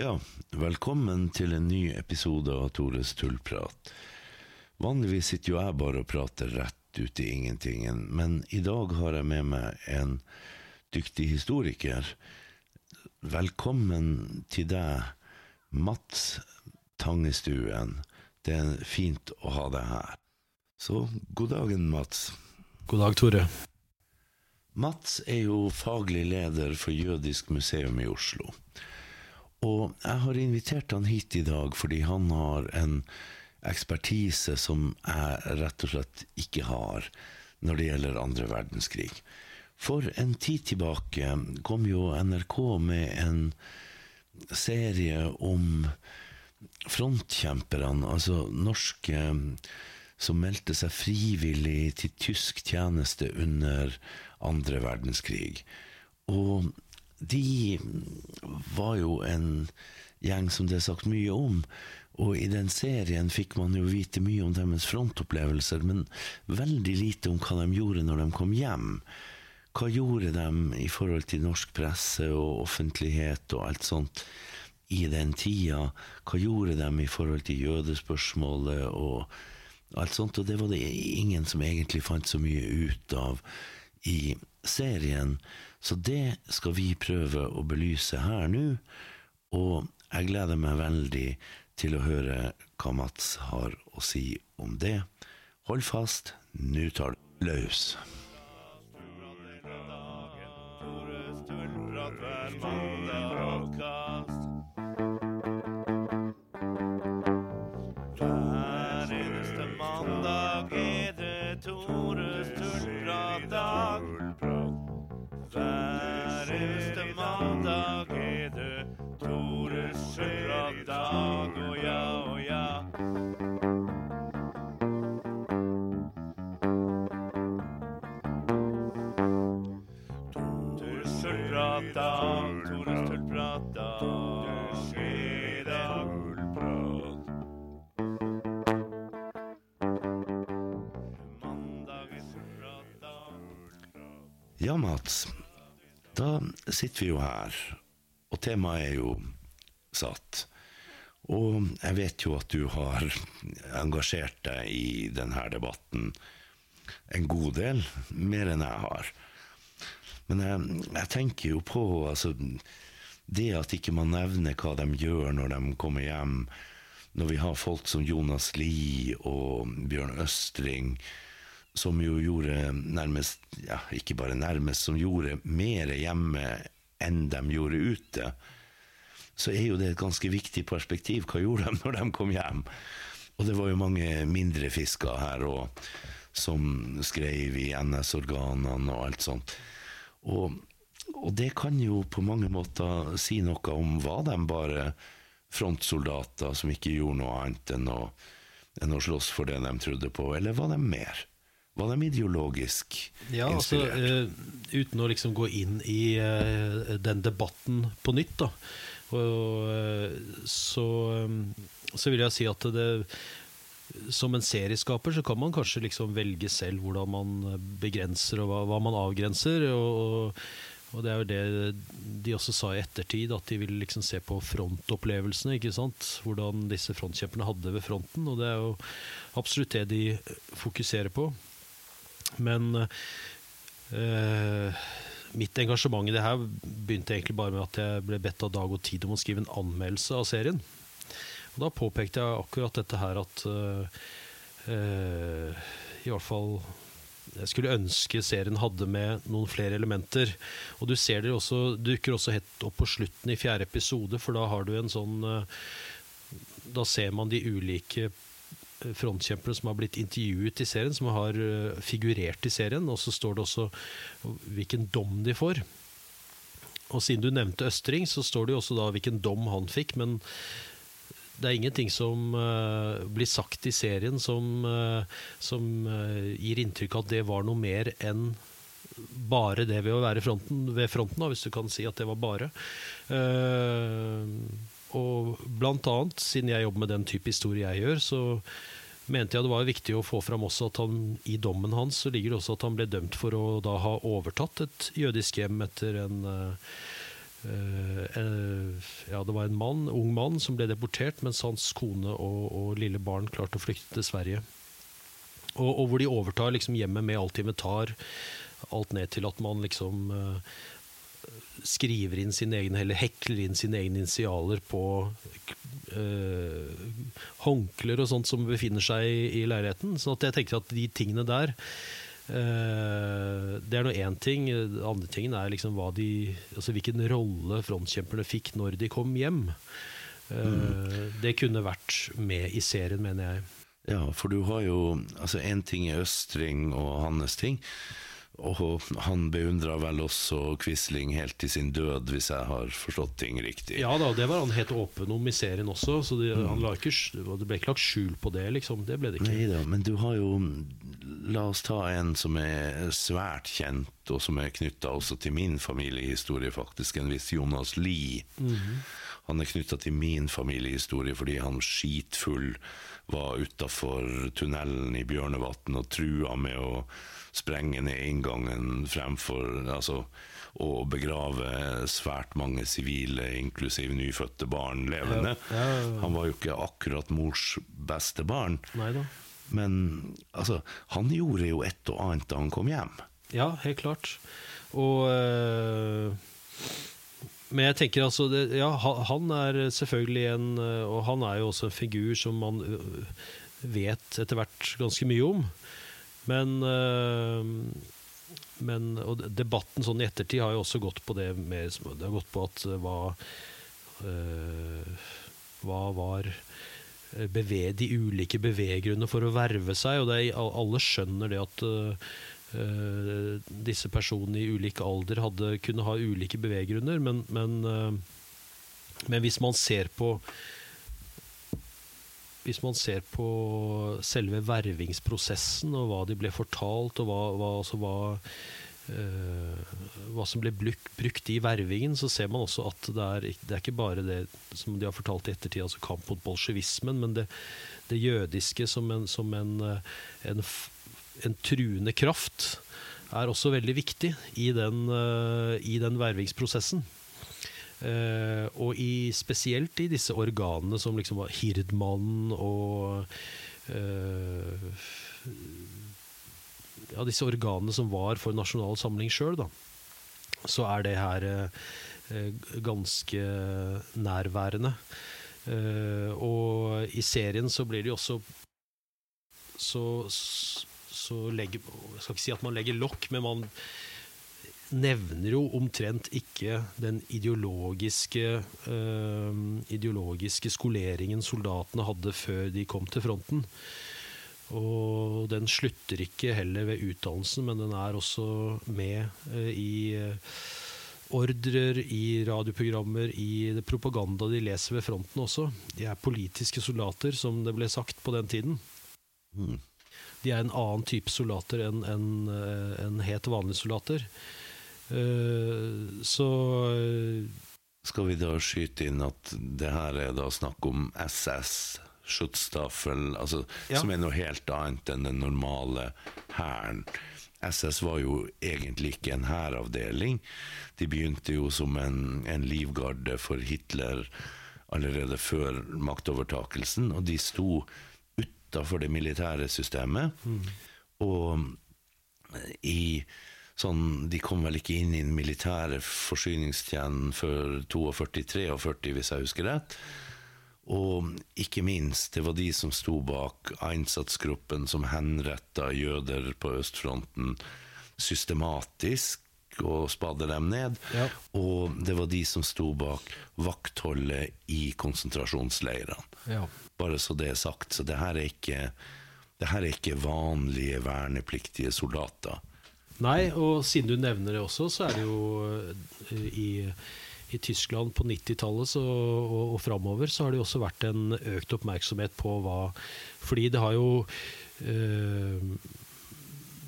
Ja, velkommen til en ny episode av Tores tullprat. Vanligvis sitter jo jeg bare og prater rett ut i ingentingen, men i dag har jeg med meg en dyktig historiker. Velkommen til deg, Mats Tangestuen. Det er fint å ha deg her. Så god dagen, Mats. God dag, Tore. Mats er jo faglig leder for Jødisk museum i Oslo. Og jeg har invitert han hit i dag fordi han har en ekspertise som jeg rett og slett ikke har når det gjelder andre verdenskrig. For en tid tilbake kom jo NRK med en serie om frontkjemperne, altså norske som meldte seg frivillig til tysk tjeneste under andre verdenskrig. Og de var jo en gjeng som det er sagt mye om. Og i den serien fikk man jo vite mye om deres frontopplevelser, men veldig lite om hva de gjorde når de kom hjem. Hva gjorde de i forhold til norsk presse og offentlighet og alt sånt i den tida? Hva gjorde de i forhold til jødespørsmålet og alt sånt? Og det var det ingen som egentlig fant så mye ut av i serien. Så det skal vi prøve å belyse her nå, og jeg gleder meg veldig til å høre hva Mats har å si om det. Hold fast, nå tar det løs. Ja, Mats. Da sitter vi jo her, og temaet er jo satt. Og jeg vet jo at du har engasjert deg i denne debatten en god del, mer enn jeg har. Men jeg, jeg tenker jo på altså, det at ikke man nevner hva de gjør når de kommer hjem, når vi har folk som Jonas Lie og Bjørn Østring, som jo gjorde nærmest, ja, ikke bare nærmest, som gjorde mer hjemme enn de gjorde ute, så er jo det et ganske viktig perspektiv. Hva gjorde de når de kom hjem? Og det var jo mange mindre fisker her og, som skrev i NS-organene og alt sånt. Og, og det kan jo på mange måter si noe om var de bare frontsoldater som ikke gjorde noe annet enn å, enn å slåss for det de trodde på, eller var de mer? Var de ideologisk Ja, altså, inspirert? eh, uten å liksom gå inn i uh, den debatten på nytt, da. Og, eh, så, så vil jeg si at det som en serieskaper så kan man kanskje liksom velge selv hvordan man begrenser og hva, hva man avgrenser. Og, og det er jo det de også sa i ettertid, at de ville liksom se på frontopplevelsene. ikke sant? Hvordan disse frontkjemperne hadde ved fronten. Og det er jo absolutt det de fokuserer på. Men eh, mitt engasjement i det her begynte egentlig bare med at jeg ble bedt av Dag og Tid om å skrive en anmeldelse av serien. Og da påpekte jeg akkurat dette her at eh, eh, i hvert fall jeg skulle ønske serien hadde med noen flere elementer. Og du ser det også, dukker også helt opp på slutten i fjerde episode, for da har du en sånn eh, Da ser man de ulike frontkjempere som har blitt intervjuet i serien, som har eh, figurert i serien, og så står det også hvilken dom de får. Og siden du nevnte Østring, så står det jo også da hvilken dom han fikk, men det er ingenting som uh, blir sagt i serien som, uh, som uh, gir inntrykk av at det var noe mer enn bare det ved å være fronten, ved fronten, da, hvis du kan si at det var bare. Eh, og blant annet, siden jeg jobber med den type historie jeg gjør, så mente jeg det var viktig å få fram også at han i dommen hans så ligger det også at han ble dømt for å da ha overtatt et jødisk hjem etter en, Uh, eh, ja, det var en mann, ung mann som ble deportert, mens hans kone og, og lille barn klarte å flykte til Sverige. Og, og hvor de overtar liksom hjemmet med alt inventar, alt ned til at man liksom eh, skriver inn sine egne, eller hekler inn sine egne initialer på øh, håndklær og sånt som befinner seg i, i leiligheten. Så at jeg tenker at de tingene der øh, Det er nå én ting. Den andre tingen er liksom de, altså hvilken rolle frontkjemperne fikk når de kom hjem. Eh, Det kunne vært med i serien, mener jeg. Ja, for du har jo Altså, én ting er Østring og hans ting. Og han beundra vel også Quisling helt til sin død, hvis jeg har forstått ting riktig. Ja da, det var han helt åpen om i serien også, så det, han la ikke, det ble ikke lagt skjul på det, liksom. Det ble det ikke. Nei da, men du har jo La oss ta en som er svært kjent, og som er knytta også til min familiehistorie, faktisk. En viss Jonas Lie. Han er knytta til min familiehistorie fordi han skitfull var utafor tunnelen i Bjørnevatn og trua med å sprenge ned inngangen fremfor Altså å begrave svært mange sivile, inklusiv nyfødte barn, levende. Ja, ja, ja. Han var jo ikke akkurat mors beste barn. Neida. Men altså, han gjorde jo et og annet da han kom hjem. Ja, helt klart. Og øh, Men jeg tenker altså Ja, han er selvfølgelig en øh, Og han er jo også en figur som man øh, vet etter hvert ganske mye om. Men øh, men, og debatten sånn i ettertid har jo også gått på det mer Det har gått på at øh, hva øh, Hva var beve, de ulike beveggrunnene for å verve seg? Og er, alle skjønner det at Uh, disse personene i ulik alder hadde, kunne ha ulike beveggrunner, men, men, uh, men hvis man ser på hvis man ser på selve vervingsprosessen og hva de ble fortalt, og hva, hva, altså hva, øh, hva som ble brukt i vervingen, så ser man også at det er, det er ikke bare det som de har fortalt i ettertid, altså kamp mot bolsjevismen, men det, det jødiske som, en, som en, eh, en, en truende kraft er også veldig viktig i den, eh, i den vervingsprosessen. Eh, og i, spesielt i disse organene som liksom var Hirdmannen og eh, Ja, disse organene som var for Nasjonal Samling sjøl. Så er det her eh, ganske nærværende. Og i serien så blir det jo også så, så legger Jeg skal ikke si at man legger lokk, men man nevner jo omtrent ikke den ideologiske, øh, ideologiske skoleringen soldatene hadde før de kom til fronten. Og den slutter ikke heller ved utdannelsen, men den er også med øh, i eh, ordrer, i radioprogrammer, i det propaganda de leser ved fronten også. De er politiske soldater, som det ble sagt på den tiden. Mm. De er en annen type soldater enn en, en helt vanlige soldater. Eh, Så eh, Skal vi da skyte inn at det her er da snakk om SS, Schutzstaffel, altså, Ja. som er noe helt annet enn den normale hæren. SS var jo egentlig ikke en hæravdeling. De begynte jo som en, en livgarde for Hitler allerede før maktovertakelsen, og de sto utafor det militære systemet. Og i sånn, De kom vel ikke inn i den militære forsyningstjenesten før 42-43, hvis jeg husker rett. Og ikke minst, det var de som sto bak Einsatzgruppen som henretta jøder på østfronten systematisk og spadde dem ned. Ja. Og det var de som sto bak vaktholdet i konsentrasjonsleirene. ja. Bare så det er sagt. Så det her er ikke, det her er ikke vanlige vernepliktige soldater. Nei, og siden du nevner det også, så er det jo eh, i, i Tyskland på 90-tallet så- og, og framover så har det jo også vært en økt oppmerksomhet på hva Fordi det har jo øh,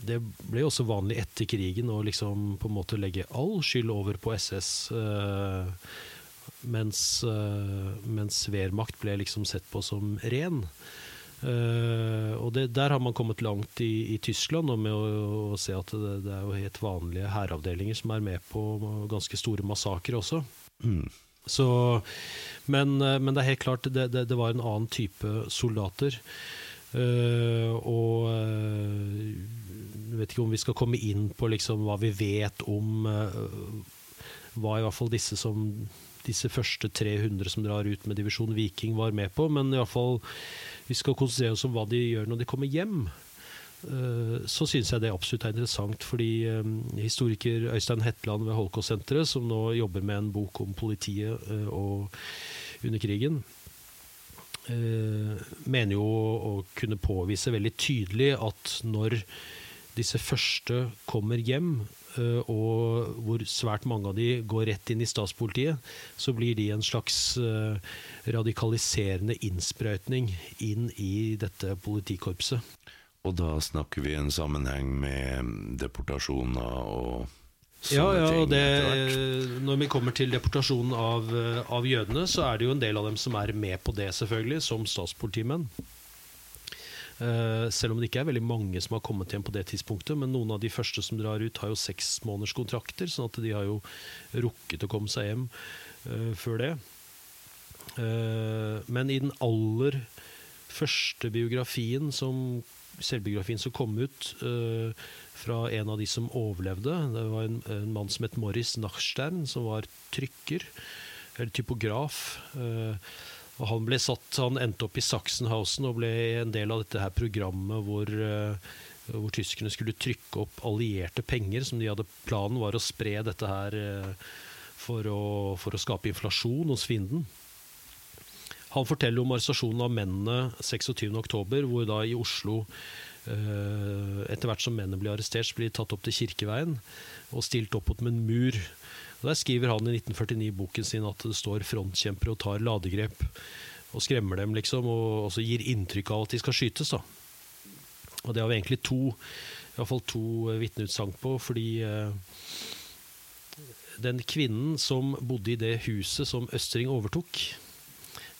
Det ble også vanlig etter krigen å liksom på en måte legge all skyld over på SS. Øh, mens, eh, mens Wehrmacht ble liksom sett på som ren. Eh, og det, der har man kommet langt i, i Tyskland og med å, å se at det, det er jo helt vanlige hæravdelinger som er med på ganske store massakrer også. Så, men, eh, men det er helt klart, det, det, var en annen type soldater. Uh, og jeg vet ikke om vi skal komme inn på liksom hva vi vet om uh, hva i hvert fall disse som disse første 300 som drar ut med divisjon Viking var med på, men i hvert fall vi skal konsentrere oss om hva de gjør når de kommer hjem. Eh, Så syns jeg det absolutt er interessant, fordi eh, historiker Øystein Hetland ved Holocaust-senteret, som nå jobber med en bok om politiet eh, under krigen, mener jo å kunne påvise veldig tydelig at når disse første kommer hjem, og hvor svært mange av de går rett inn i statspolitiet, så blir de en slags eh, radikaliserende innsprøytning inn i dette politikorpset. Og da snakker vi en sammenheng med deportasjoner og Ja, ja, og det, når vi kommer til deportasjonen av, eh, av jødene, så er det jo en del av dem som er med på det, selvfølgelig, som statspolitimenn. Eh, selv om det ikke er veldig mange som har kommet hjem på det tidspunktet, men noen av de første som drar ut, har jo seks måneders kontrakter, sånn at de har jo rukket å komme seg hjem eh, før det. Eh, men i den aller første biografien som selvbiografien som kom ut uh, fra en av de som overlevde. Det var en, en mann som het Morris Nachstern, som var trykker, eller typograf. eh, og han ble satt, han endte opp i Sachsenhausen og ble en del av dette her programmet hvor, eh, hvor tyskerne skulle trykke opp allierte penger, som de hadde planen var å spre dette her eh, for å, for å skape inflasjon hos fienden. Han forteller om arrestasjonen av mennene 26.10, hvor da i Oslo eh, etter hvert som mennene blir arrestert, så blir de tatt opp til Kirkeveien og stilt opp mot en mur. Og Der skriver han i 1949 i boken sin at det står frontkjempere og tar ladegrep og skremmer dem, liksom, og også gir inntrykk av at de skal skytes. da. Og det har vi egentlig to, i hvert fall to eh, vitneutsagn på, fordi eh, den kvinnen som bodde i det huset som Østring overtok,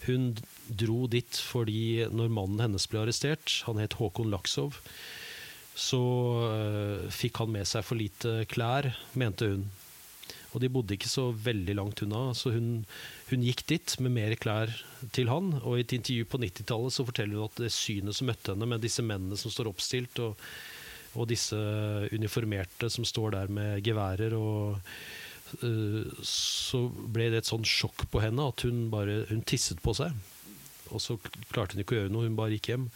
hun dro dit fordi når mannen hennes ble arrestert, han het Håkon Laksov, så øh, fikk han med seg for lite klær, mente hun. Og de bodde ikke så veldig langt unna, så hun, hun gikk dit med mer klær til han. Og i et intervju på 90-tallet så forteller hun at det synet som møtte henne, med disse mennene som står oppstilt, og, og disse uniformerte som står der med geværer og øh, så ble det et sånn sjokk på henne at hun bare hun tisset på seg. Og så klarte hun ikke å gjøre noe, hun bare gikk hjem.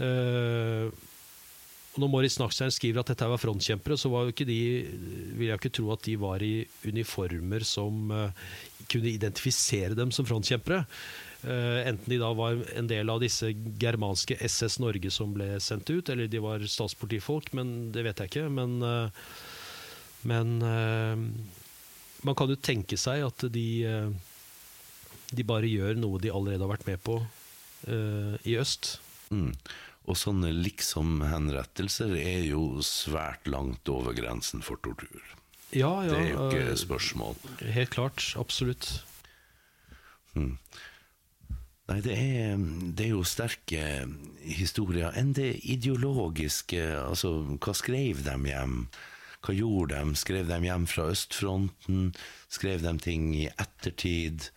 Eh, og når Moritz Nachstein skriver at dette var frontkjempere, så var jo ikke de, vil jeg ikke tro at de var i uniformer som eh, kunne identifisere dem som frontkjempere. Eh, enten de da var en del av disse germanske SS Norge som ble sendt ut, eller de var statspolitifolk, men det vet jeg ikke. Men, eh, men man kan jo tenke seg at de, de bare gjør noe de allerede har vært med på i øst. Mm. Og sånne liksom-henrettelser er jo svært langt over grensen for tortur. Ja, ja. Det er jo ikke eh, spørsmål. Helt klart. Absolutt. Nei, det er, det er jo sterke historier. Enn det ideologiske, altså hva skrev de hjem? Hva gjorde de? Skrev de hjem fra østfronten? Skrev de ting i ettertid?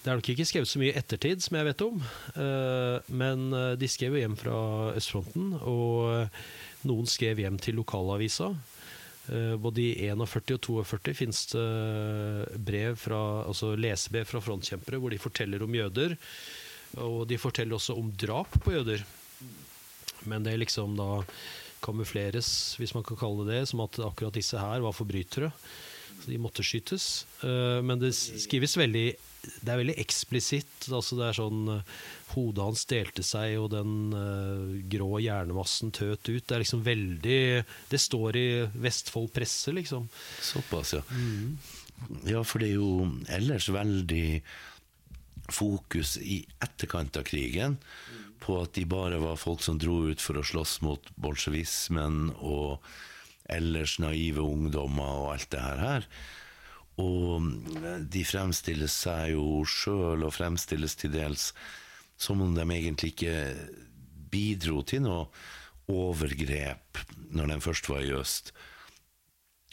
Det er nok ikke skrevet så mye i ettertid, som jeg vet om. eh, Men eh, de skrev jo hjem fra østfronten, og eh, noen skrev hjem til lokalavisa. Både i 41 og 42 finnes det brev fra, altså lesebrev fra frontkjempere hvor de forteller om jøder. Og de forteller også om drap på jøder. Men det liksom da kamufleres, hvis man kan kalle det det, som at akkurat disse her var forbrytere. Så de måtte skytes. Men det skrives veldig Det er veldig eksplisitt. Altså det er sånn eh, Hodet hans delte seg, og den uh, grå hjernemassen tøt ut. Det er liksom veldig Det står i Vestfold Presse, liksom. Såpass, ja. Ja, for det er jo ellers veldig fokus i etterkant av krigen på at de bare var folk som dro ut for å slåss mot bolsjevismen og ellers naive ungdommer og alt det her her. Og de fremstilles seg jo sjøl, og fremstilles til dels som om de egentlig ikke bidro til noe overgrep når de først var i øst.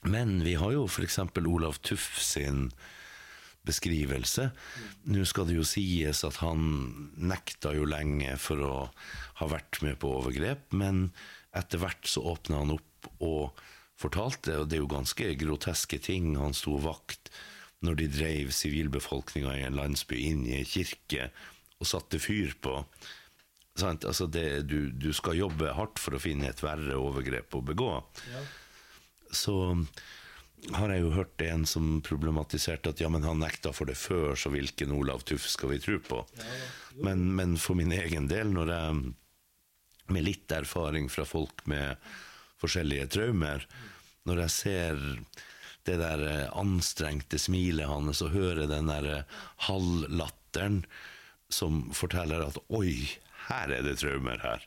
Men vi har jo f.eks. Olav Tuff sin beskrivelse. Nå skal det jo sies at han nekta jo lenge for å ha vært med på overgrep, men etter hvert så åpna han opp og fortalte, og det er jo ganske groteske ting. Han sto vakt når de dreiv sivilbefolkninga i en landsby inn i ei kirke og satte fyr på. Sant? Altså det, du, du skal jobbe hardt for å finne et verre overgrep å begå. Så har jeg jo hørt en som problematiserte at ja, men han nekta for det før, så hvilken Olav Tuff skal vi tro på? Men, men for min egen del, når jeg med litt erfaring fra folk med forskjellige traumer, når jeg ser det der eh, anstrengte smilet hans og hører den der eh, halvlatteren som forteller at oi, her er det traumer her,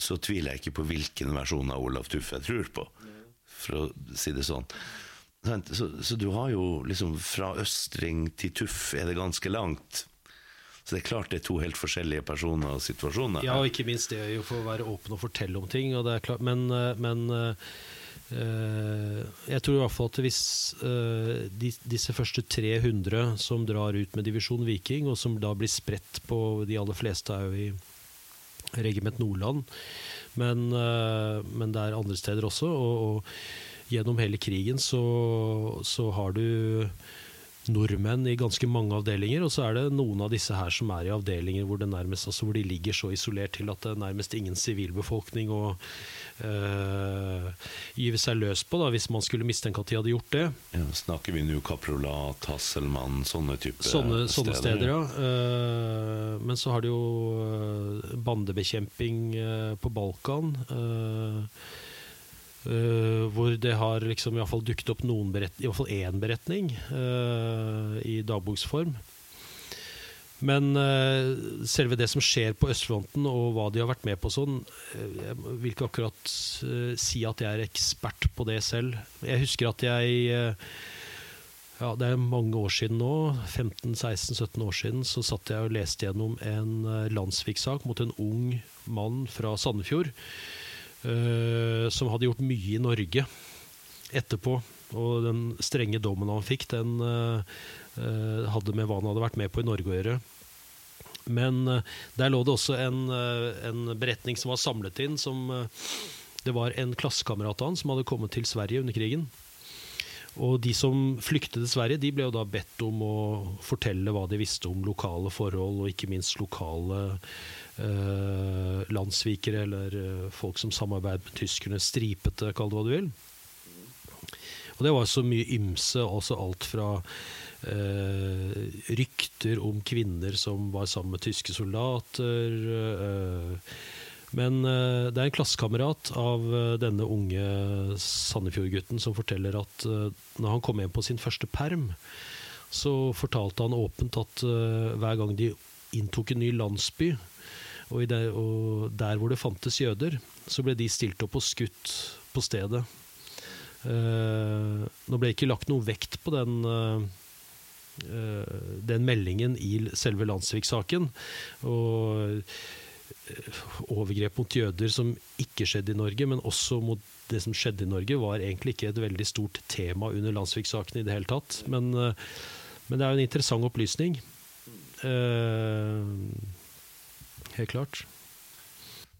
så tviler jeg ikke på hvilken versjon av Olav Tuff jeg tror på, for å si det sånn. Så, så du har jo liksom fra Østring til Tuff er det ganske langt. Så det er klart det er to helt forskjellige personer og situasjoner. Ja, og ikke minst det å få være åpen og fortelle om ting. Klart, men, eh, men øh, jeg tror i hvert fall at hvis øh, de, disse første 300 som drar ut med divisjon Viking, og som da blir spredt på De aller fleste er jo i regiment Nordland, men, øh, men det er andre steder også. Og, og gjennom hele krigen så, så har du nordmenn i ganske mange avdelinger, og så er det noen av disse her som er i avdelinger hvor, det nærmest, altså hvor de ligger så isolert til at det er nærmest ingen sivilbefolkning å øh, gyve seg løs på, da, hvis man skulle mistenke at de hadde gjort det. Ja, snakker vi nå Kaprolat, Tasselmann, sånne type Sånne, sånne steder, ja. Uh, men så har de jo eh, bandebekjemping på Balkan. eh, eh, hvor det har liksom i hvert fall dukket opp noen berett, i hvert fall én beretning uh, i dagboksform. Men uh, selve det som skjer på østfronten, og hva de har vært med på sånn Jeg vil ikke akkurat si at jeg er ekspert på det selv. Jeg husker at jeg ja, Det er mange år siden nå, 15-16-17 år siden, så satt jeg og leste gjennom en landsvikssak mot en ung mann fra Sandefjord. Eh, som hadde gjort mye i Norge etterpå. Og den strenge dommen han fikk, den eh, eh, hadde med hva han hadde vært med på i Norge å gjøre. Men der lå det også en, en beretning som var samlet inn. Som, det var en klassekamerat av han som hadde kommet til Sverige under krigen. Og de som flyktet til Sverige, de ble jo da bedt om å fortelle hva de visste om lokale forhold, og ikke minst lokale eh, landssvikere, eller eh, folk som samarbeidet med tyskerne, stripete, kall det hva du vil. Og det var så mye ymse, altså alt fra eh, rykter om kvinner som var sammen med tyske soldater. Eh, men eh, det er en klassekamerat av eh, denne unge Sandefjord-gutten som forteller at eh, når han kom hjem på sin første perm, så fortalte han åpent at hver gang de inntok en ny landsby, og, det, og der hvor det fantes jøder, så ble de stilt opp og skutt på stedet. Eh, nå ble ikke lagt noe vekt på den eh, den meldingen i selve Landsvik-saken. Og eh, overgrep mot jøder som ikke skjedde i Norge, men også mot det som skjedde i Norge, var egentlig ikke et veldig stort tema under Landsvik-saken i det hele tatt. Men, eh, men det er jo en interessant opplysning. Eh, helt klart.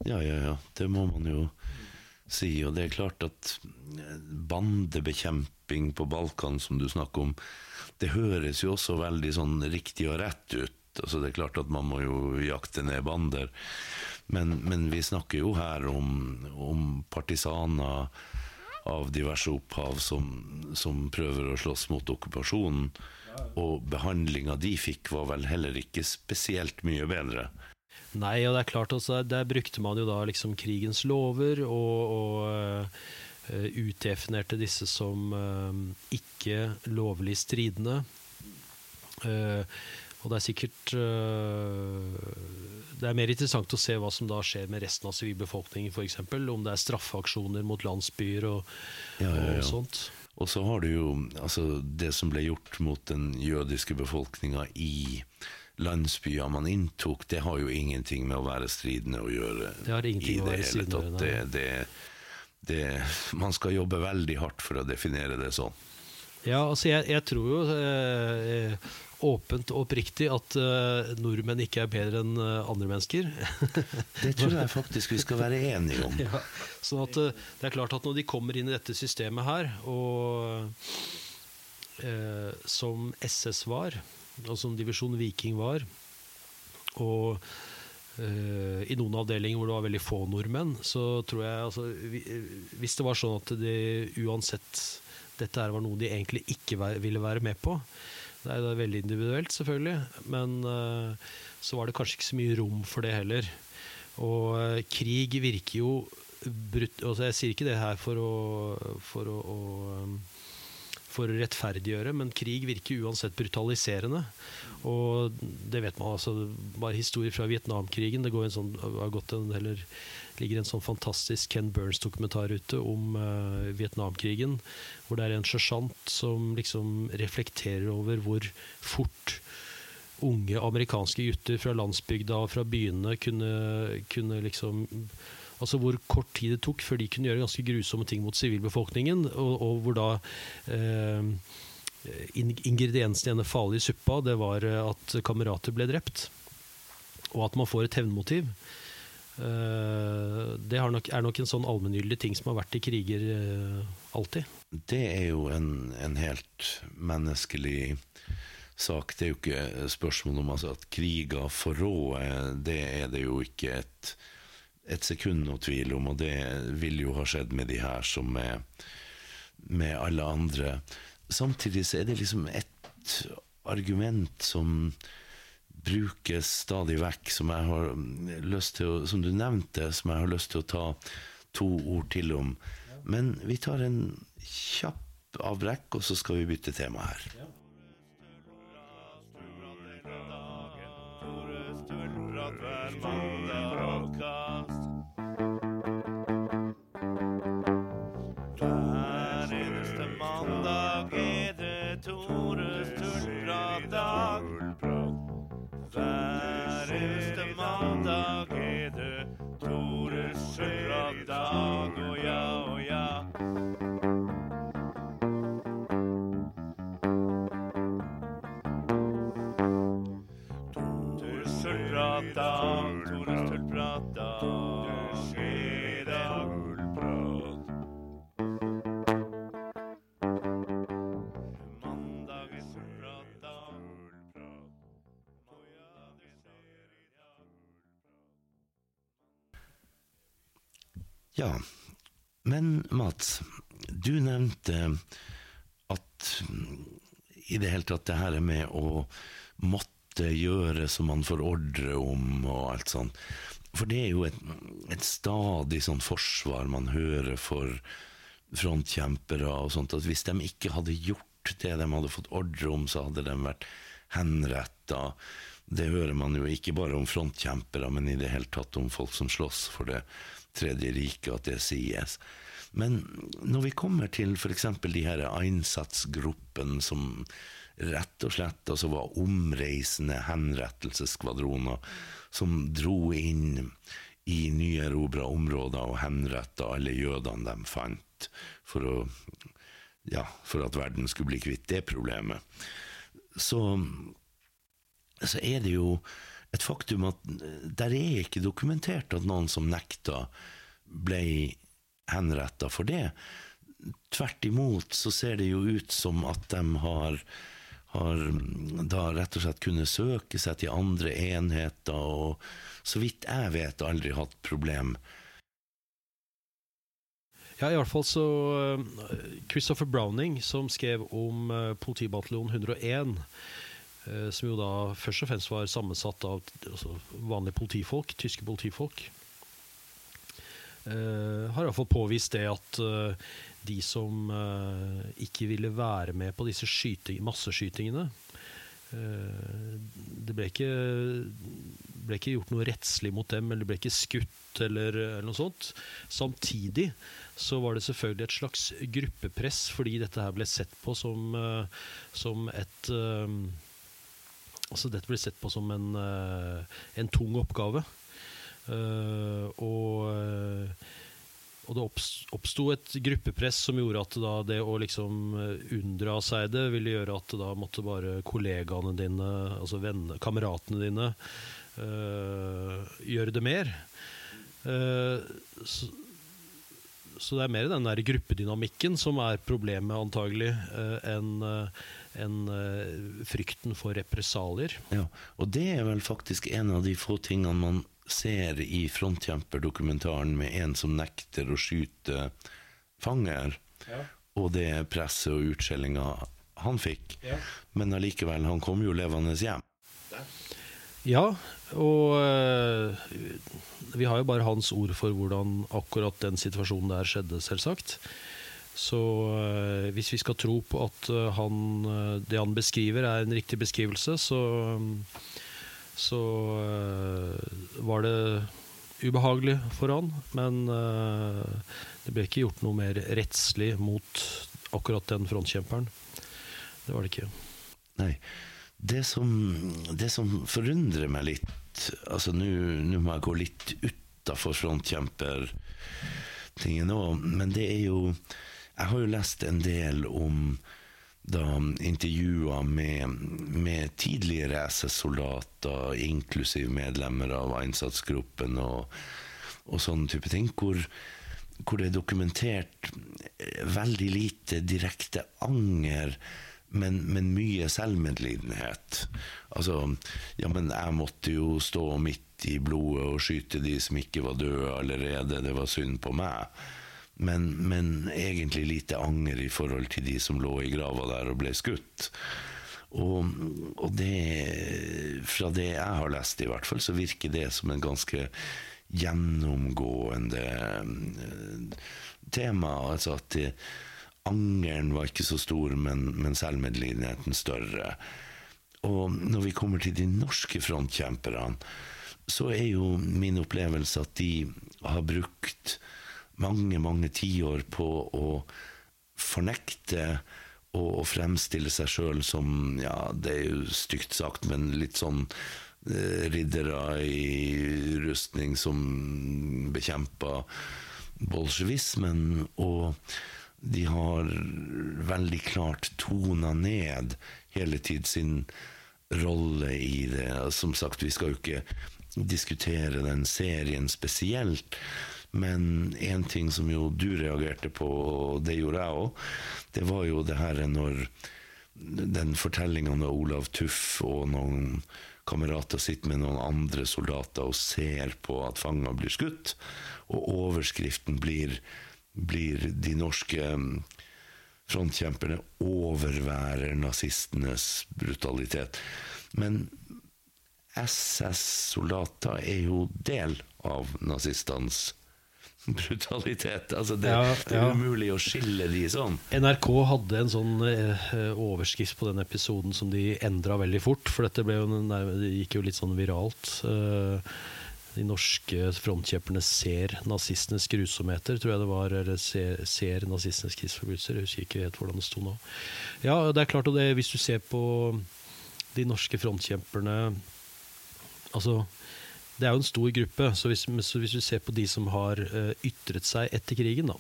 Ja, ja, ja. Det må man jo si. Og det er klart at eh, bandebekjemping på Balkan, som du snakker om, det høres jo også veldig sånn riktig og rett ut. Altså Det er klart at man må jo jakte ned bander. Men, men vi snakker jo her om, om partisaner av diverse opphav som, som prøver å slåss mot okkupasjonen. Og behandlinga de fikk, var vel heller ikke spesielt mye bedre. Nei, og det er klart også, der brukte man jo da liksom krigens lover og, og uh, utdefinerte disse som uh, ikke lovlig stridende. Uh, og det er sikkert Det er mer interessant å se hva som da skjer med resten av sivilbefolkningen, f.eks. Om det er straffeaksjoner mot landsbyer og, Ja, ja, ja. og sånt. Og så har du jo altså, det som ble gjort mot den jødiske befolkninga i landsbyer man inntok, det har jo ingenting med å være stridende å gjøre. Det har ingenting i det å være hele tatt. Det, det, det, man skal jobbe veldig hardt for å definere det sånn. Ja, altså jeg, jeg tror jo eh, åpent og oppriktig at eh, nordmenn ikke er bedre enn eh, andre mennesker. Det tror jeg faktisk vi skal være enige om. ja. Sånn at eh, det er klart at når de kommer inn i dette systemet her, og eh, som SS var, og som Divisjon Viking var, og eh, i noen avdelinger hvor det var veldig få nordmenn, så tror jeg altså, vi, Hvis det var sånn at det uansett dette her var noe de egentlig ikke ville være med på Det er veldig individuelt, selvfølgelig, men eh, så var det kanskje ikke så mye rom for det heller. Og eh, krig virker jo brutt, Altså, jeg sier ikke det her for å, for å, å for å rettferdiggjøre, men krig virker uansett brutaliserende. Og det vet man altså, bare historier fra Vietnamkrigen. Det går en sånn, har gått en, eller, ligger en sånn fantastisk Ken Burns-dokumentar ute om uh, Vietnamkrigen, hvor det er en sersjant som liksom reflekterer over hvor fort unge amerikanske gutter fra landsbygda og fra byene kunne, kunne liksom Altså hvor kort tid det tok før de kunne gjøre ganske grusomme ting mot sivilbefolkningen, og, og hvor da eh, in- ingrediensen i denne farlige suppa det var eh, at kamerater ble drept, og at man får et hevnmotiv. Eh, det nok, er nok en sånn allmenngyldig ting som har vært i kriger eh, alltid. Det er jo en, en helt menneskelig sak. Det er jo ikke spørsmål om altså, at kriger forråder. Det er det jo ikke et, et sekund noe tvil om, og det vil jo ha skjedd med de her som med, med alle andre. Samtidig så er det liksom et argument som brukes stadig vekk, som jeg har lyst til å, som du nevnte, som jeg har lyst til å ta to ord til om. Men vi tar en kjapp avbrekk, og så skal vi bytte tema her. Tore Ja, men Mats, du nevnte at i det hele tatt det her med å måtte gjøre som man får ordre om og alt sånt. For det er jo et, et stadig sånn forsvar man hører for frontkjempere og sånt, at hvis de ikke hadde gjort det de hadde fått ordre om, så hadde de vært henretta. Det hører man jo ikke bare om frontkjempere, men i det hele tatt om folk som slåss for det tredje riket, at det sies. Men når vi kommer til f.eks. de her Einsatzgruppen som rett og slett altså var omreisende henrettelsesskvadroner som dro inn i nyerobra områder og henretta alle jødene de fant, for, å, ja, for at verden skulle bli kvitt det problemet, så, så er det jo et faktum at der er ikke dokumentert at noen som nekta, ble henretta for det. Tvert imot så ser det jo ut som at de har, har da rett og slett kunnet søke seg til andre enheter, og så vidt jeg vet aldri hatt problem. Ja, i hvert fall så eh, Christopher Browning, som skrev om eh, politibataljon 101, eh, som jo da først og fremst var sammensatt av altså, vanlige politifolk, tyske politifolk, Uh, har iallfall påvist det at uh, de som uh, ikke ville være med på disse skyting, masseskytingene uh, Det ble ikke, ble ikke gjort noe rettslig mot dem, eller det ble ikke skutt eller, eller noe sånt. Samtidig så var det selvfølgelig et slags gruppepress, fordi dette her ble sett på som, eh, som et eh, Altså dette blir sett på som en, eh, en tung oppgave. Uh, og, eh, og det opps- oppsto et gruppepress som gjorde at det å liksom unndra seg det, ville gjøre at da måtte bare kollegaene dine, altså venner, kameratene dine, uh, gjøre det mer. Uh, så, så det er mer den der gruppedynamikken som er problemet, antagelig, eh, enn eh, enn, eh, frykten for represalier. Ja, og det er vel faktisk en av de få tingene man ser i Frontkjemper-dokumentaren med en som nekter å skyte fanger, og det presset og utskjellinga han fikk. Men allikevel, han kom jo levende hjem. Ja, og eh, vi har jo bare hans ord for hvordan akkurat den situasjonen der skjedde, selvsagt. Så eh, hvis vi skal tro på at eh, han, det han beskriver er en riktig beskrivelse, så, så var det ubehagelig for han. Men det ble ikke gjort noe mer rettslig mot akkurat den frontkjemperen. Det var det ikke. Nei. Det som, det som forundrer meg litt Altså, nå må jeg gå litt utafor frontkjempertingen òg, men det er jo Jeg har jo lest en del om da intervjuer med, med tidligere SS-soldater, inklusiv medlemmer av innsatsgruppen og, og sånne type ting, hvor, hvor det er dokumentert eh, veldig lite direkte anger, men, men mye selvmedlidenhet. Altså, ja, men jeg måtte jo stå midt i blodet og skyte de som ikke var døde allerede, det var synd på meg. Men, men egentlig lite anger i forhold til de som lå i grava der og ble skutt. Og, og det, fra det jeg har lest i hvert fall, så virker det som en ganske gjennomgående eh, tema. Altså at det, angeren var ikke så stor, men, men selvmedlidenheten større. Og når vi kommer til de norske frontkjemperne, så er jo min opplevelse at de har brukt mange, mange tiår på å fornekte og, fremstille seg sjøl som, ja, det er jo stygt sagt, men litt sånn eh, riddere i rustning som bekjempa bolsjevismen, og de har veldig klart tona ned hele tid sin rolle i det. Som sagt, vi skal jo ikke diskutere den serien spesielt, men en ting som jo du reagerte på, og det gjorde jeg òg, det var jo det her når den fortellinga når Olav Tuff og noen kamerater sitter med noen andre soldater og ser på at fanger blir skutt, og overskriften blir, blir de norske mm, frontkjemperne overværer nazistenes brutalitet. Men SS-soldater er jo del av nazistenes brutalitet. Altså det, Ja, det er ja. umulig å skille de sånn. NRK hadde en sånn eh, overskrift på den episoden som de endra veldig fort, for dette jo, det gikk jo litt sånn viralt. Eh, de norske frontkjemperne ser nazistenes grusomheter, tror jeg det var. Eller ser, ser nazistenes krigsforbrytelser. Jeg husker ikke helt hvordan det sto nå. Ja, det er klart, og det, hvis du ser på de norske frontkjemperne Altså, det er jo en stor gruppe, så hvis, så hvis du ser på de som har uh, ytret seg etter krigen, da.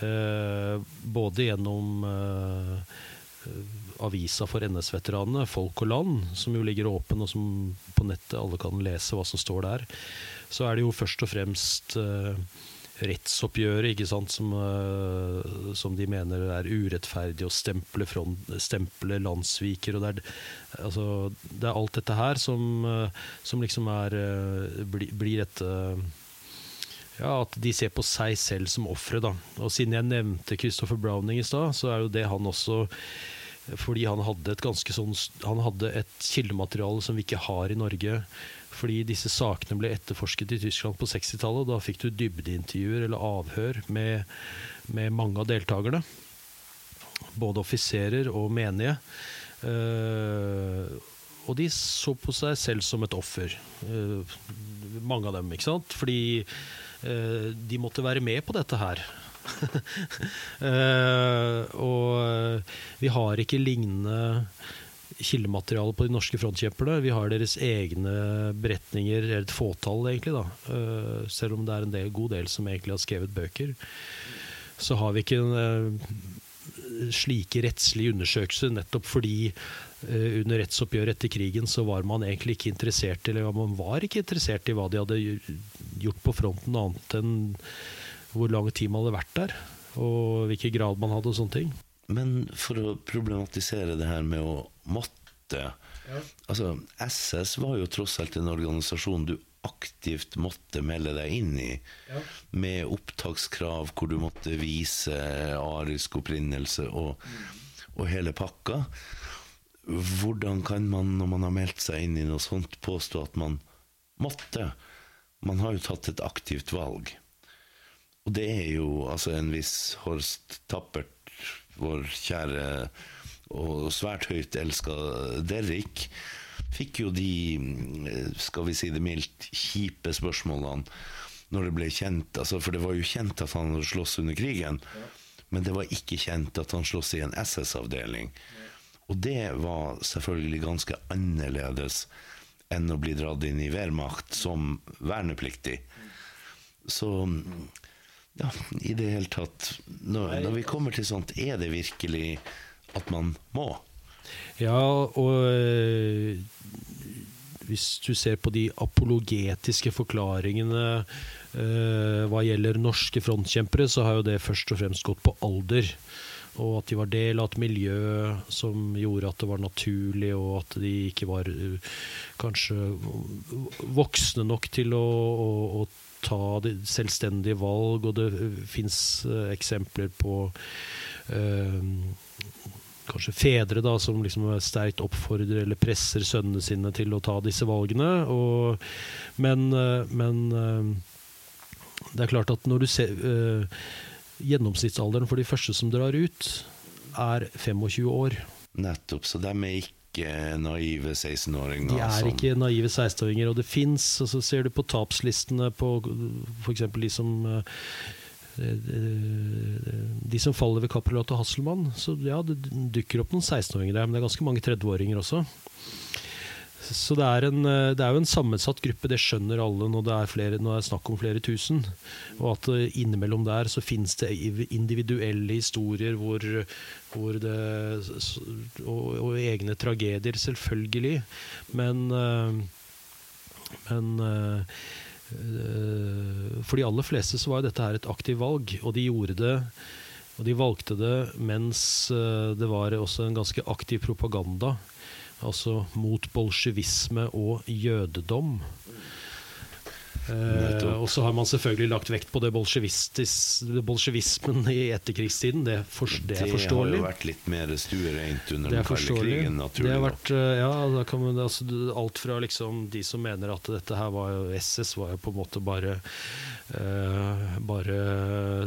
Uh, både gjennom eh, avisa for NS-veteranene, Folk og Land, som jo ligger åpen, og som på nettet alle kan lese hva som står der, så er det jo først og fremst uh, rettsoppgjøret sant, som, uh, som de mener er urettferdig, å stemple, front, stemple landssviker. Og det, er, altså, det er alt dette her som, uh, som liksom er bli, blir et eh, ja, At de ser på seg selv som ofre. Og siden jeg nevnte Christopher Browning i stad, så er jo det han også fordi han hadde et ganske sånn Han hadde et kildemateriale som vi ikke har i Norge. Fordi disse sakene ble etterforsket i Tyskland på 60-tallet. Da fikk du dybdeintervjuer eller avhør med, med mange av deltakerne. Både offiserer og menige. Uh, og de så på seg selv som et offer. Uh, mange av dem, ikke sant? Fordi uh, de måtte være med på dette her. Eh, og vi har ikke lignende kildemateriale på de norske frontkjemperne. Vi har deres egne beretninger, eller et fåtall egentlig, da. Uh, selv om det er en del, god del som egentlig har skrevet bøker. Så har vi ikke en, uh, slike rettslige undersøkelser, nettopp fordi eh, under rettsoppgjøret etter krigen så var man egentlig ikke interessert eller man var ikke interessert i hva de hadde gjort på fronten, annet enn hvor lang tid man hadde vært der, og hvilken grad man hadde og sånne ting. Men for å problematisere det her med å måtte Altså, SS var jo tross alt en organisasjon du aktivt måtte melde deg inn i, med opptakskrav hvor du måtte vise arisk opprinnelse og, og hele pakka. Hvordan kan man, når man har meldt seg inn i noe sånt, påstå at man måtte? Man har jo tatt et aktivt valg. Og det er jo altså en viss Horst Tappert, vår kjære og svært høyt elska Derrik, fikk jo de, skal vi si det mildt, kjipe spørsmålene når det ble kjent. Altså, for det var jo kjent at han hadde slåss under krigen, men det var ikke kjent at han slåss i en SS-avdeling. Og det var selvfølgelig ganske annerledes enn å bli dratt inn i Wehrmacht som vernepliktig. Så ja, i det hele tatt når, når vi kommer til sånt, er det virkelig at man må? Ja, og øh, hvis du ser på de apologetiske forklaringene øh, hva gjelder norske frontkjempere, så har jo det først og fremst gått på alder. Og at de var del av et miljø som gjorde at det var naturlig, og at de ikke var øh, kanskje voksne nok til å, å, å ta selvstendige valg. Og det fins eksempler på øh, kanskje fedre da, som liksom sterkt oppfordrer eller presser sønnene sine til å ta disse valgene. Og, men, men det er klart at når du ser øh, Gjennomsnittsalderen for de første som drar ut, er 25 år. Nettopp. Så de er ikke naive 16-åringer? De er som- ikke naive 16-åringer, og det fins og så Ser du på tapslistene på f.eks. de som eh, eh, de som faller ved Cappelen og Hasselmann, så ja, det dukker opp noen 16-åringer der, men det er ganske mange 30-åringer også. Så det er, en, eh, det er jo en sammensatt gruppe, det skjønner alle når det er, flere, når det er snakk om flere tusen. Og at eh, innimellom der så finnes det individuelle historier hvor, hvor det og, og egne tragedier, selvfølgelig. Men, eh, men for de aller fleste så var dette her et aktivt valg, og de gjorde det og de valgte det mens det var også en ganske aktiv propaganda altså mot bolsjevisme og jødedom. Nettopp. og så har man selvfølgelig lagt vekt på det bolsjevismen i etterkrigstiden. Det, for, det er har jo vært litt mer stuereint under er den kalde krigen, naturlig Det har vært, uh, ja, da kan man, altså, alt fra liksom de som mener at dette her var jo SS var jo på en måte bare uh, Bare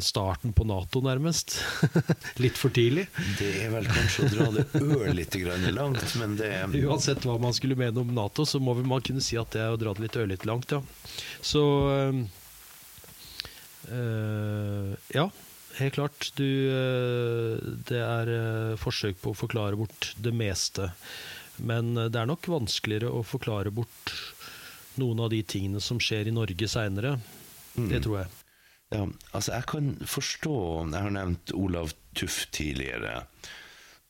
starten på Nato, nærmest. Litt for tidlig. Det er vel kanskje å dra det ørlite grann langt, men det Uansett hva man skulle mene om Nato, så må vi man kunne si at det er å dra det litt ørlite langt, ja. Så eh, Ja, helt klart. Du eh, Det er eh, forsøk på å forklare bort det meste. Men det er nok vanskeligere å forklare bort noen av de tingene som skjer i Norge seinere. Det tror jeg. Ja, altså jeg kan forstå Jeg har nevnt Olav Tuff tidligere,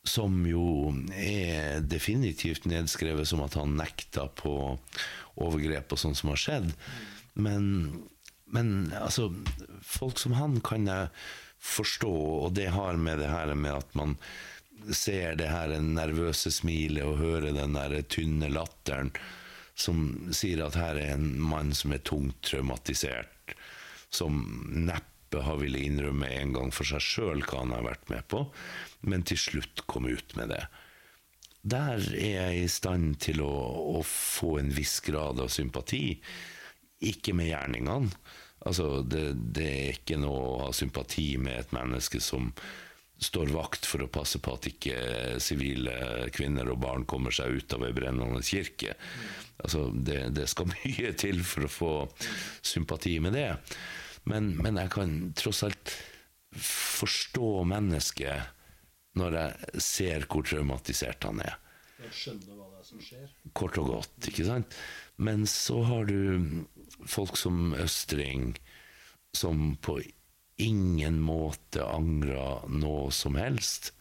som jo er definitivt nedskrevet som at han nekta på overgrep og sånt som har skjedd. Men, men altså Folk som han kan jeg forstå, og det har med det her med at man ser det her nervøse smilet og hører den der tynne latteren som sier at her er en mann som er tungt traumatisert som neppe har ville innrømme en gang for seg sjøl hva han har vært med på, men til slutt kom ut med det. Der er jeg i stand til å, å få en viss grad av sympati. Ikke med gjerningene. Altså, det, det er ikke noe å ha sympati med et menneske som står vakt for å passe på at ikke sivile kvinner og barn kommer seg ut av ei brennende kirke. Altså, det, det skal mye til for å få sympati med det. Men, men jeg kan tross alt forstå mennesket når jeg ser hvor traumatisert han er. Skjønner hva det er som skjer. kort og godt, ikke sant? Men så har du folk som Østring, som på ingen måte angra noe som helst.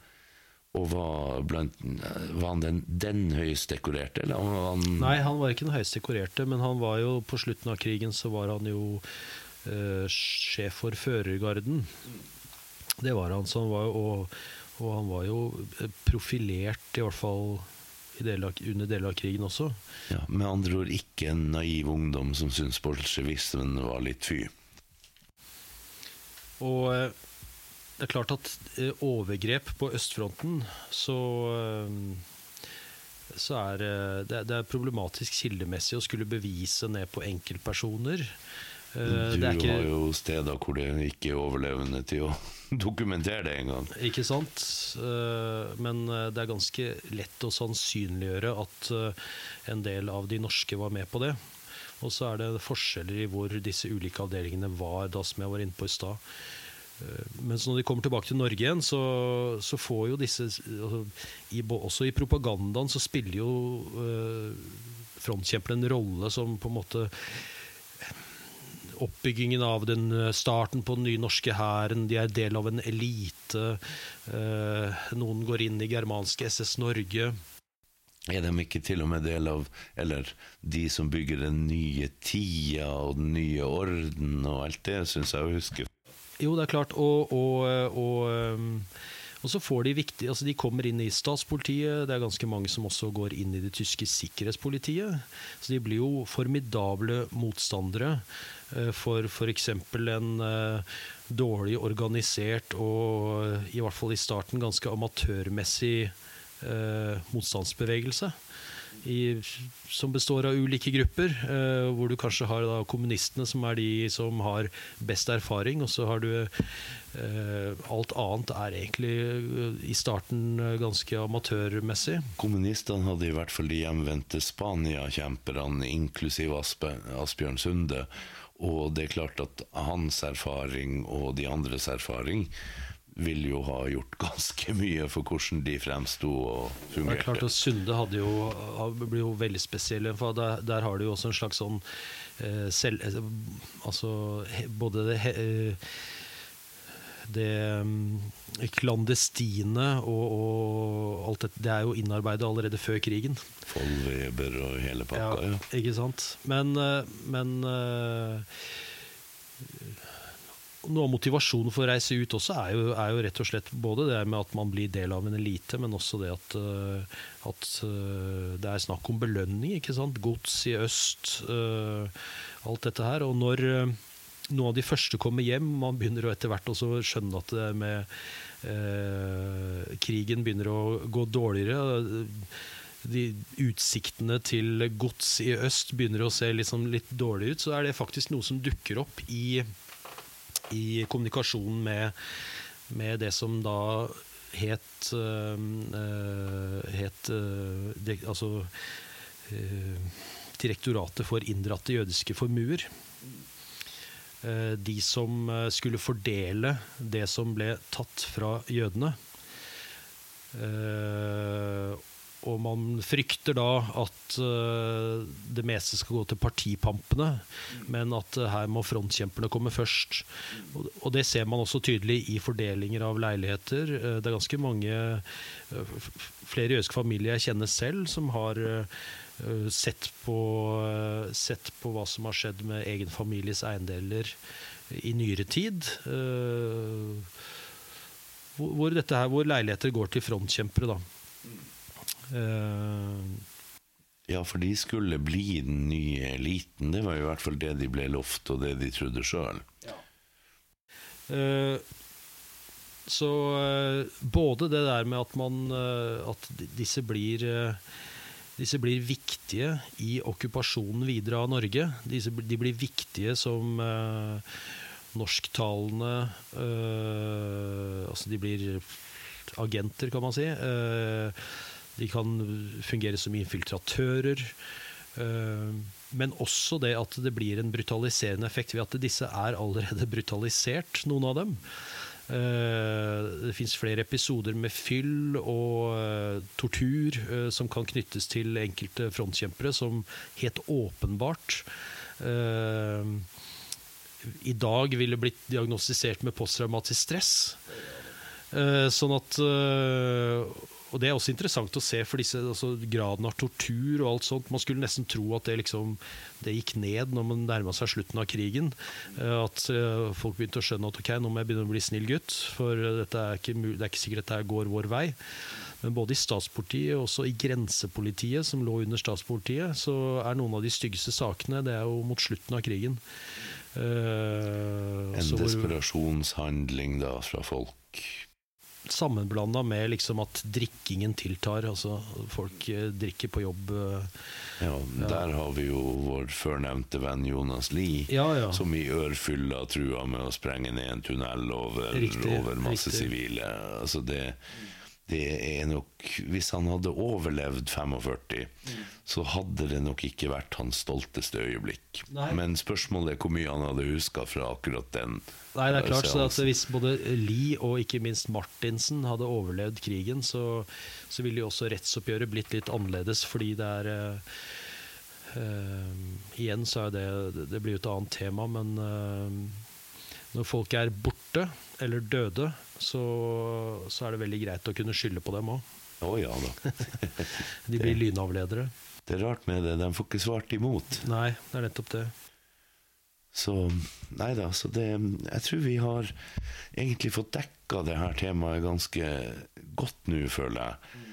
Og var, blant, var han den, den høyest dekorerte, eller var han Nei, han var ikke den høyest dekorerte, men han var jo på slutten av krigen så var han jo eh, sjef for førergarden. Det var han, som var jo, og, og han var jo eh, profilert, i hvert fall i deler av, under deler av krigen også. ja, Med andre ord ikke en naiv ungdom som syntes bolsjevismen var litt fy. Og eh, det er klart at eh, overgrep på østfronten, så så er det, det er problematisk kildemessig å skulle bevise ned på enkeltpersoner. Eh, Du det er ikke, har jo steder hvor det ikke er overlevende til å dokumentere det engang. Ikke sant? Eh, Men eh, det er ganske lett å sannsynliggjøre at en del av de norske var med på det. Og så er det forskjeller i hvor disse ulike avdelingene var, da som jeg var inne på i stad. Mens når de kommer tilbake til Norge igjen, så, så får jo disse altså, i, Også i propagandaen så spiller jo eh, en rolle som på en måte oppbyggingen av den eh, starten på den nye norske hæren. De er del av en elite. eh, noen går inn i germanske SS Norge. Er de ikke til og med del av Eller de som bygger den nye tida og den nye orden og alt det, syns jeg å huske. Jo, det er klart. Og, og, og, um, og så får de viktig Altså, de kommer inn i statspolitiet. Det er ganske mange som også går inn i det tyske sikkerhetspolitiet. Så de blir jo formidable motstandere eh, for f.eks. en eh, dårlig organisert og eh, i hvert fall i starten ganske amatørmessig eh, motstandsbevegelse. I, som består av ulike grupper, eh, hvor du kanskje har da kommunistene, som er de som har best erfaring, og så har du eh, Alt annet er egentlig eh, i starten eh, ganske amatørmessig. Kommunistene hadde i hvert fall de hjemvendte Spania-kjemperne, inklusiv Asbjørn Sunde. Og det er klart at hans erfaring og de andres erfaring vil jo ha gjort ganske mye for hvordan de fremsto og Det er klart at Sunde hadde jo, blir jo veldig spesiell, for der, der har du jo også en slags sånn eh, selv, eh, Altså både det eh, det mm, klandestine og, og alt dette, det er jo innarbeidet allerede før krigen. Follweber og hele pakka. Ja. Ikke sant? Men, eh, men eh, noe av motivasjonen for å reise ut også er jo, er jo rett og slett både det med at man blir del av en elite, men også det at, eh, at det er snakk om belønning. ikke sant? Gods i øst, alt dette her. Og når noen av de første kommer hjem, man begynner etter hvert også å skjønne at det med eh, krigen begynner å gå dårligere. De utsiktene til gods i øst begynner å se liksom litt dårlig ut, så er det faktisk noe som dukker opp i, i kommunikasjonen med, med det som da het, eh, eh, het eh, de, Altså eh, Direktoratet for inndratte jødiske formuer. Eh, de som eh, skulle fordele det som ble tatt fra jødene. Eh, og man frykter da at det meste skal gå til partipampene, men at her må frontkjemperne komme først. Og, det ser man også tydelig i fordelinger av leiligheter. Det er ganske mange flere jødiske familier jeg kjenner selv, som har sett på, eh, sett på hva som har skjedd med egen families eiendeler i nyere tid. eh, hvor, dette her, hvor leiligheter går til frontkjempere, da. Eh, ja, for de skulle bli den nye eliten. Det var i hvert fall det de ble lovt, og det de trodde sjøl. Eh, så eh, både det der med at man eh, At disse blir eh, disse blir viktige i okkupasjonen videre av Norge. Disse, de blir viktige som eh, norsktalende eh, Altså de blir agenter, kan man si. Eh, de kan fungere som infiltratører. Eh, men også det at det blir en brutaliserende effekt ved at disse er allerede brutalisert, noen av dem. Eh, det fins flere episoder med fyll og eh, tortur eh, som kan knyttes til enkelte frontkjempere, som helt åpenbart i dag ville blitt diagnostisert med posttraumatisk stress. Sånn at Og det er også interessant å se for disse altså, graden av tortur og alt sånt. Man skulle nesten tro at det liksom det gikk ned når man nærma seg slutten av krigen. Eh, at eh, folk begynte å skjønne at ok, nå må jeg begynne å bli snill gutt. For er ikke, det er ikke sikkert dette går vår vei. Men både i statspolitiet og også i grensepolitiet, som lå under statspolitiet, så er noen av de styggeste sakene det er jo mot slutten av krigen. Uh, En desperasjonshandling da fra folk. Sammenblanda med liksom at drikkingen tiltar. Altså folk eh, drikker på jobb. eh. Ja, Der har vi jo vår førnevnte venn Jonas Lie, Ja, ja. som i ørfylla trua med å sprenge ned en tunnel over, Riktig, over masse sivile. Altså det, det er nok Hvis han hadde overlevd 45, så hadde det nok ikke vært hans stolteste øyeblikk. Nei. Men spørsmålet er hvor mye han hadde huska fra akkurat den. Nei, det er klart, så at. Hvis både Lie og ikke minst Martinsen hadde overlevd krigen, så, så ville jo også rettsoppgjøret blitt litt annerledes, fordi det er eh, uh, Igjen så er det Det blir jo et annet tema, men eh, når folk er borte eller døde, så, så er det veldig greit å kunne skylde på dem òg. Å ja da. De blir lynavledere. Det er rart med det, de får ikke svart imot. Nei, det er nettopp det. Så nei da, så det Jeg tror vi har egentlig fått dekka det her temaet ganske godt nå, føler jeg.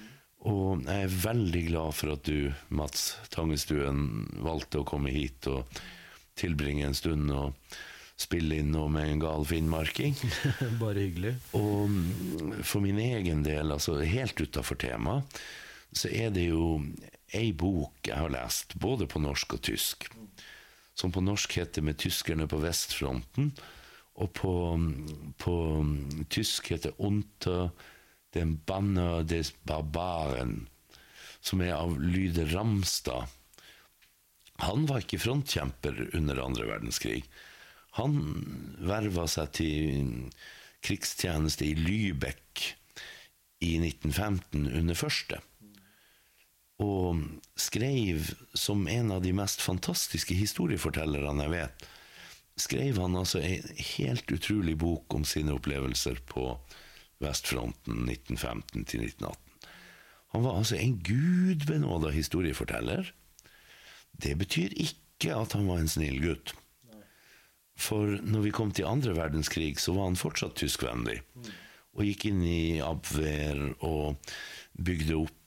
Og jeg er veldig glad for at du, Mats Tangestuen, valgte å komme hit og tilbringe en stund og spille inn noe med en gal finnmarking. Bare hyggelig. Og for min egen del, altså helt utafor temaet, så er det jo ei bok jeg har lest, både på norsk og tysk, som på norsk heter 'Med tyskerne på vestfronten', og på, på tysk heter 'Unter den Banner des Barbaren', som er av Lyde Ramstad. Han var ikke frontkjemper under andre verdenskrig. Han verva seg til krigstjeneste i Lübeck i 1915 under første. Og skrev som en av de mest fantastiske historiefortellerne jeg vet, skrev han altså en helt utrolig bok om sine opplevelser på vestfronten 1915 til 1918. Han var altså en gudbenåda historieforteller. Det betyr ikke at han var en snill gutt. For når vi kom til andre verdenskrig, så var han fortsatt tyskvennlig. Og gikk inn i Abwehr og bygde opp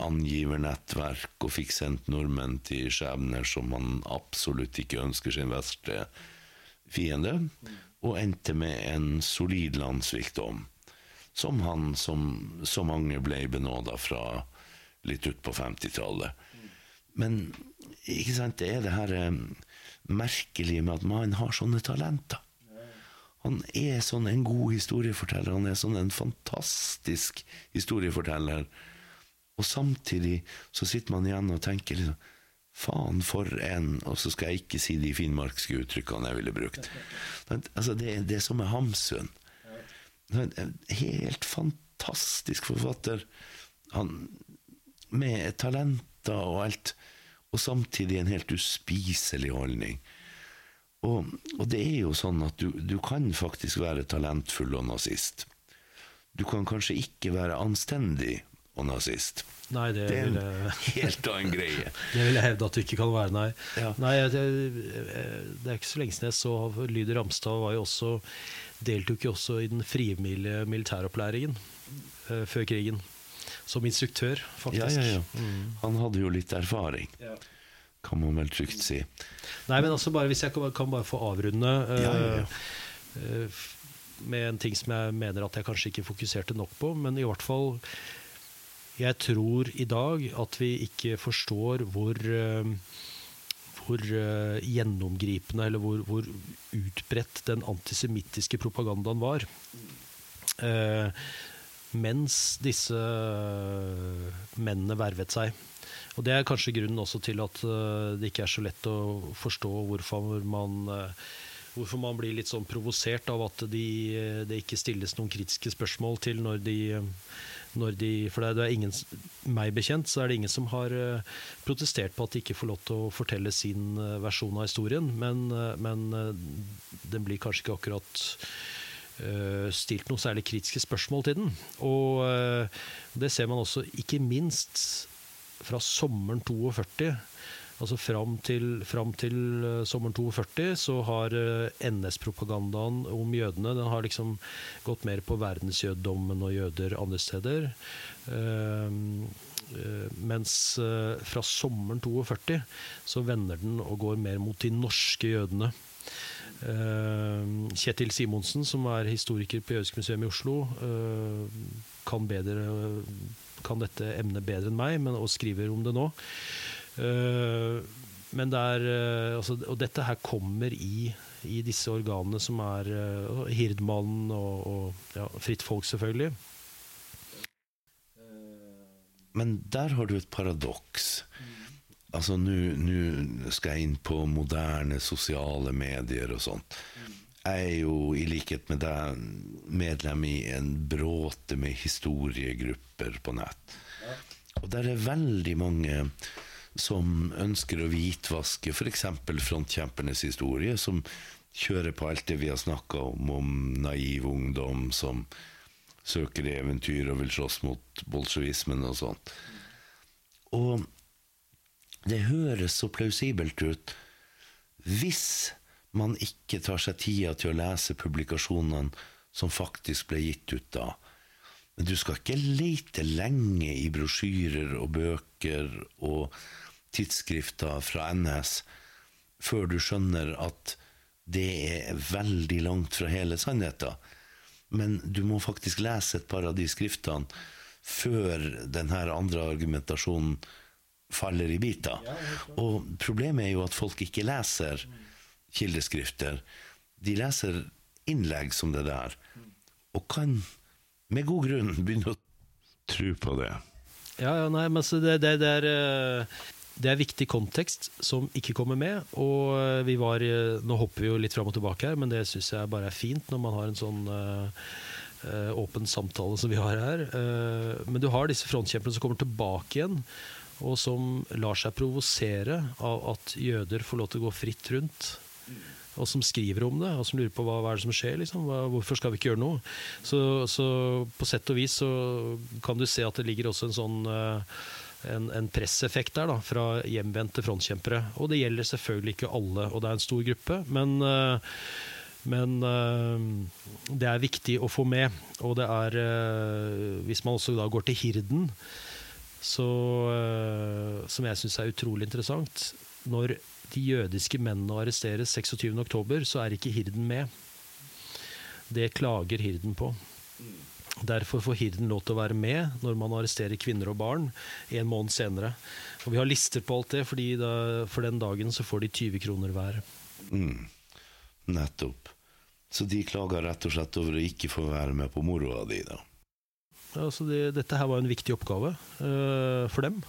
angivernettverk og fikk sendt nordmenn til skjebner som man absolutt ikke ønsker sin verste fiende. Og endte med en solid landssvikdom. Som han, som så mange ble benåda fra litt utpå 50-tallet. Men ikke sant, det er det her eh, merkelige med at mannen har sånne talenter. Han er sånn en god historieforteller, han er sånn en fantastisk historieforteller. Og samtidig så sitter man igjen og tenker liksom Faen for en Og så skal jeg ikke si de finnmarkske uttrykkene jeg ville brukt. Altså, det, er det som er Hamsun. En helt fantastisk forfatter. Han med talenter og alt, og samtidig en helt uspiselig holdning. Og, og det er jo sånn at du, du kan faktisk være talentfull og nazist. Du kan kanskje ikke være anstendig og nazist. Nei, det, Det er en jeg, helt annen greie. det vil jeg hevde at du ikke kan være, nei. Ja. nei det, det er ikke så lenge siden jeg så Lyder Ramstad var jo også deltok jo også i den frivillige militæropplæringen eh, før krigen. Som instruktør, faktisk. ja, ja. Han hadde jo litt erfaring, Ja. kan man vel trygt si. Nei, men altså bare, Hvis jeg kan, kan bare få avrunde uh, Ja, ja, ja. Uh, med en ting som jeg mener at jeg kanskje ikke fokuserte nok på, men i hvert fall Jeg tror i dag at vi ikke forstår hvor uh, hvor gjennomgripende eller hvor, hvor utbredt den antisemittiske propagandaen var. Eh, mens disse mennene vervet seg. Og Det er kanskje grunnen også til at eh, det ikke er så lett å forstå hvorfor man, eh, hvorfor man blir litt sånn provosert av at de, eh, det ikke stilles noen kritiske spørsmål til når de, eh, når de For det er, ingen, meg bekjent så er det ingen som har eh, protestert på at de ikke får lov til å fortelle sin eh, versjon av historien, men, eh, men eh, den blir kanskje ikke akkurat eh, stilt noen særlig kritiske spørsmål til den. Og eh, det ser man også ikke minst fra sommeren 42. Altså fram til, fram til eh, sommeren 42 så har eh, NS-propagandaen om jødene den har liksom gått mer på verdensjøddommen og jøder andre steder. Eh, eh, mens eh, fra sommeren 42 så vender den og går mer mot de norske jødene. Eh, Kjetil Simonsen, som er historiker på Jødisk museum i Oslo, eh, kan, bedre, kan dette emnet bedre enn meg, men, og skriver om det nå. Eh, men det er, altså, og dette her kommer i, i disse organene som er uh, Hirdmannen og, og ja, Fritt Folk, selvfølgelig. Men der har du et paradoks. Altså, nå skal jeg inn på moderne sosiale medier og sånt. Jeg er jo, i likhet med deg, medlem i en bråte med historiegrupper på nett. Og der er veldig mange som ønsker å hvitvaske f.eks. frontkjempernes historie, som kjører på alt det vi har snakka om, om naiv ungdom som søker eventyr og vil slåss mot bolsjevismen og sånt. Og det høres så plausibelt ut hvis man ikke tar seg tida til å lese publikasjonene som faktisk ble gitt ut da. Men du skal ikke lete lenge i brosjyrer og bøker og tidsskrifter fra NS før du skjønner at det er veldig langt fra hele sannheten. Men du må faktisk lese et par av de skriftene før denne andre argumentasjonen faller i biter. Og problemet er jo at folk ikke leser kildeskrifter. De leser innlegg som det der, og kan med god grunn begynne å tro på det. Ja, ja, nei, men det, det, det, er, eh, det er viktig kontekst som ikke kommer med. Og eh, vi var Nå hopper vi jo litt fram og tilbake her, men det syns jeg bare er fint når man har en sånn eh, åpen samtale som vi har her. Men du har disse frontkjemperne som kommer tilbake igjen, og som lar seg provosere av at jøder får lov til å gå fritt rundt. Og som skriver om det, og som lurer på hva, hva er det som skjer. Liksom? Hva, hvorfor skal vi ikke gjøre noe? Så, så på sett og vis så kan du se at det ligger også en sånn eh, en, en presseffekt der da, fra hjemvendte frontkjempere. Og det gjelder selvfølgelig ikke alle, og det er en stor gruppe. Men, eh, men eh, det er viktig å få med. Og det er Hvis man også da går til Hirden, så, eh, som jeg syns er utrolig interessant Når de jødiske mennene arresteres 26.10, så er ikke Hirden med. Det klager Hirden på. Derfor får Hirden lov til å være med når man arresterer kvinner og barn en måned senere. Og Vi har lister på alt det, fordi da, for den dagen så får de 20 kroner hver. Mm. Nettopp. Så de klager rett og slett over å ikke få være med på moroa di, da. Ja, så det, dette her var en viktig oppgave uh, for dem.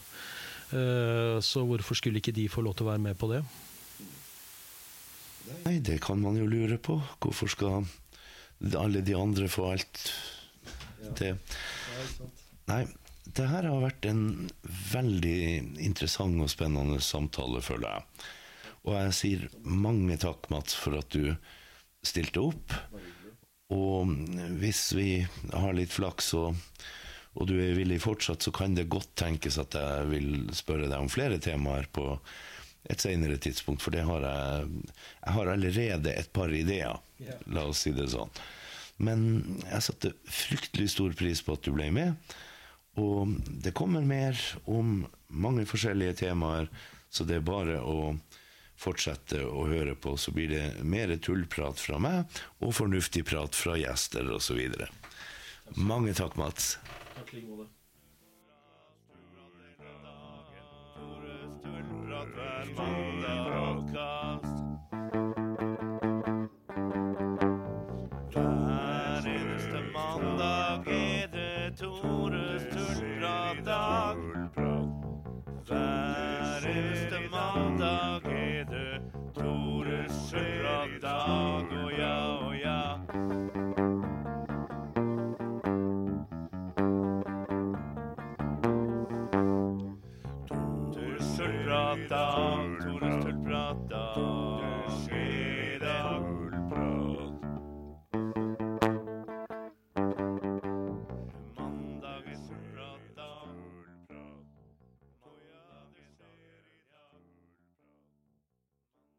Uh, så hvorfor skulle ikke de få lov til å være med på det? Nei, det kan man jo lure på. Hvorfor skal alle de andre få alt det? Nei, det her har vært en veldig interessant og spennende samtale, føler jeg. Og jeg sier mange takk, Mats, for at du stilte opp. Og hvis vi har litt flaks og, og du er villig fortsatt, så kan det godt tenkes at jeg vil spørre deg om flere temaer på et senere tidspunkt, for det har jeg Jeg har allerede et par ideer, la oss si det sånn. Men jeg satte fryktelig stor pris på at du ble med. Og det kommer mer om mange forskjellige temaer, så det er bare å fortsette å høre på, så blir det mer tullprat fra meg, og fornuftig prat fra gjester osv. Mange takk, Mats. Tullprat hver mandag.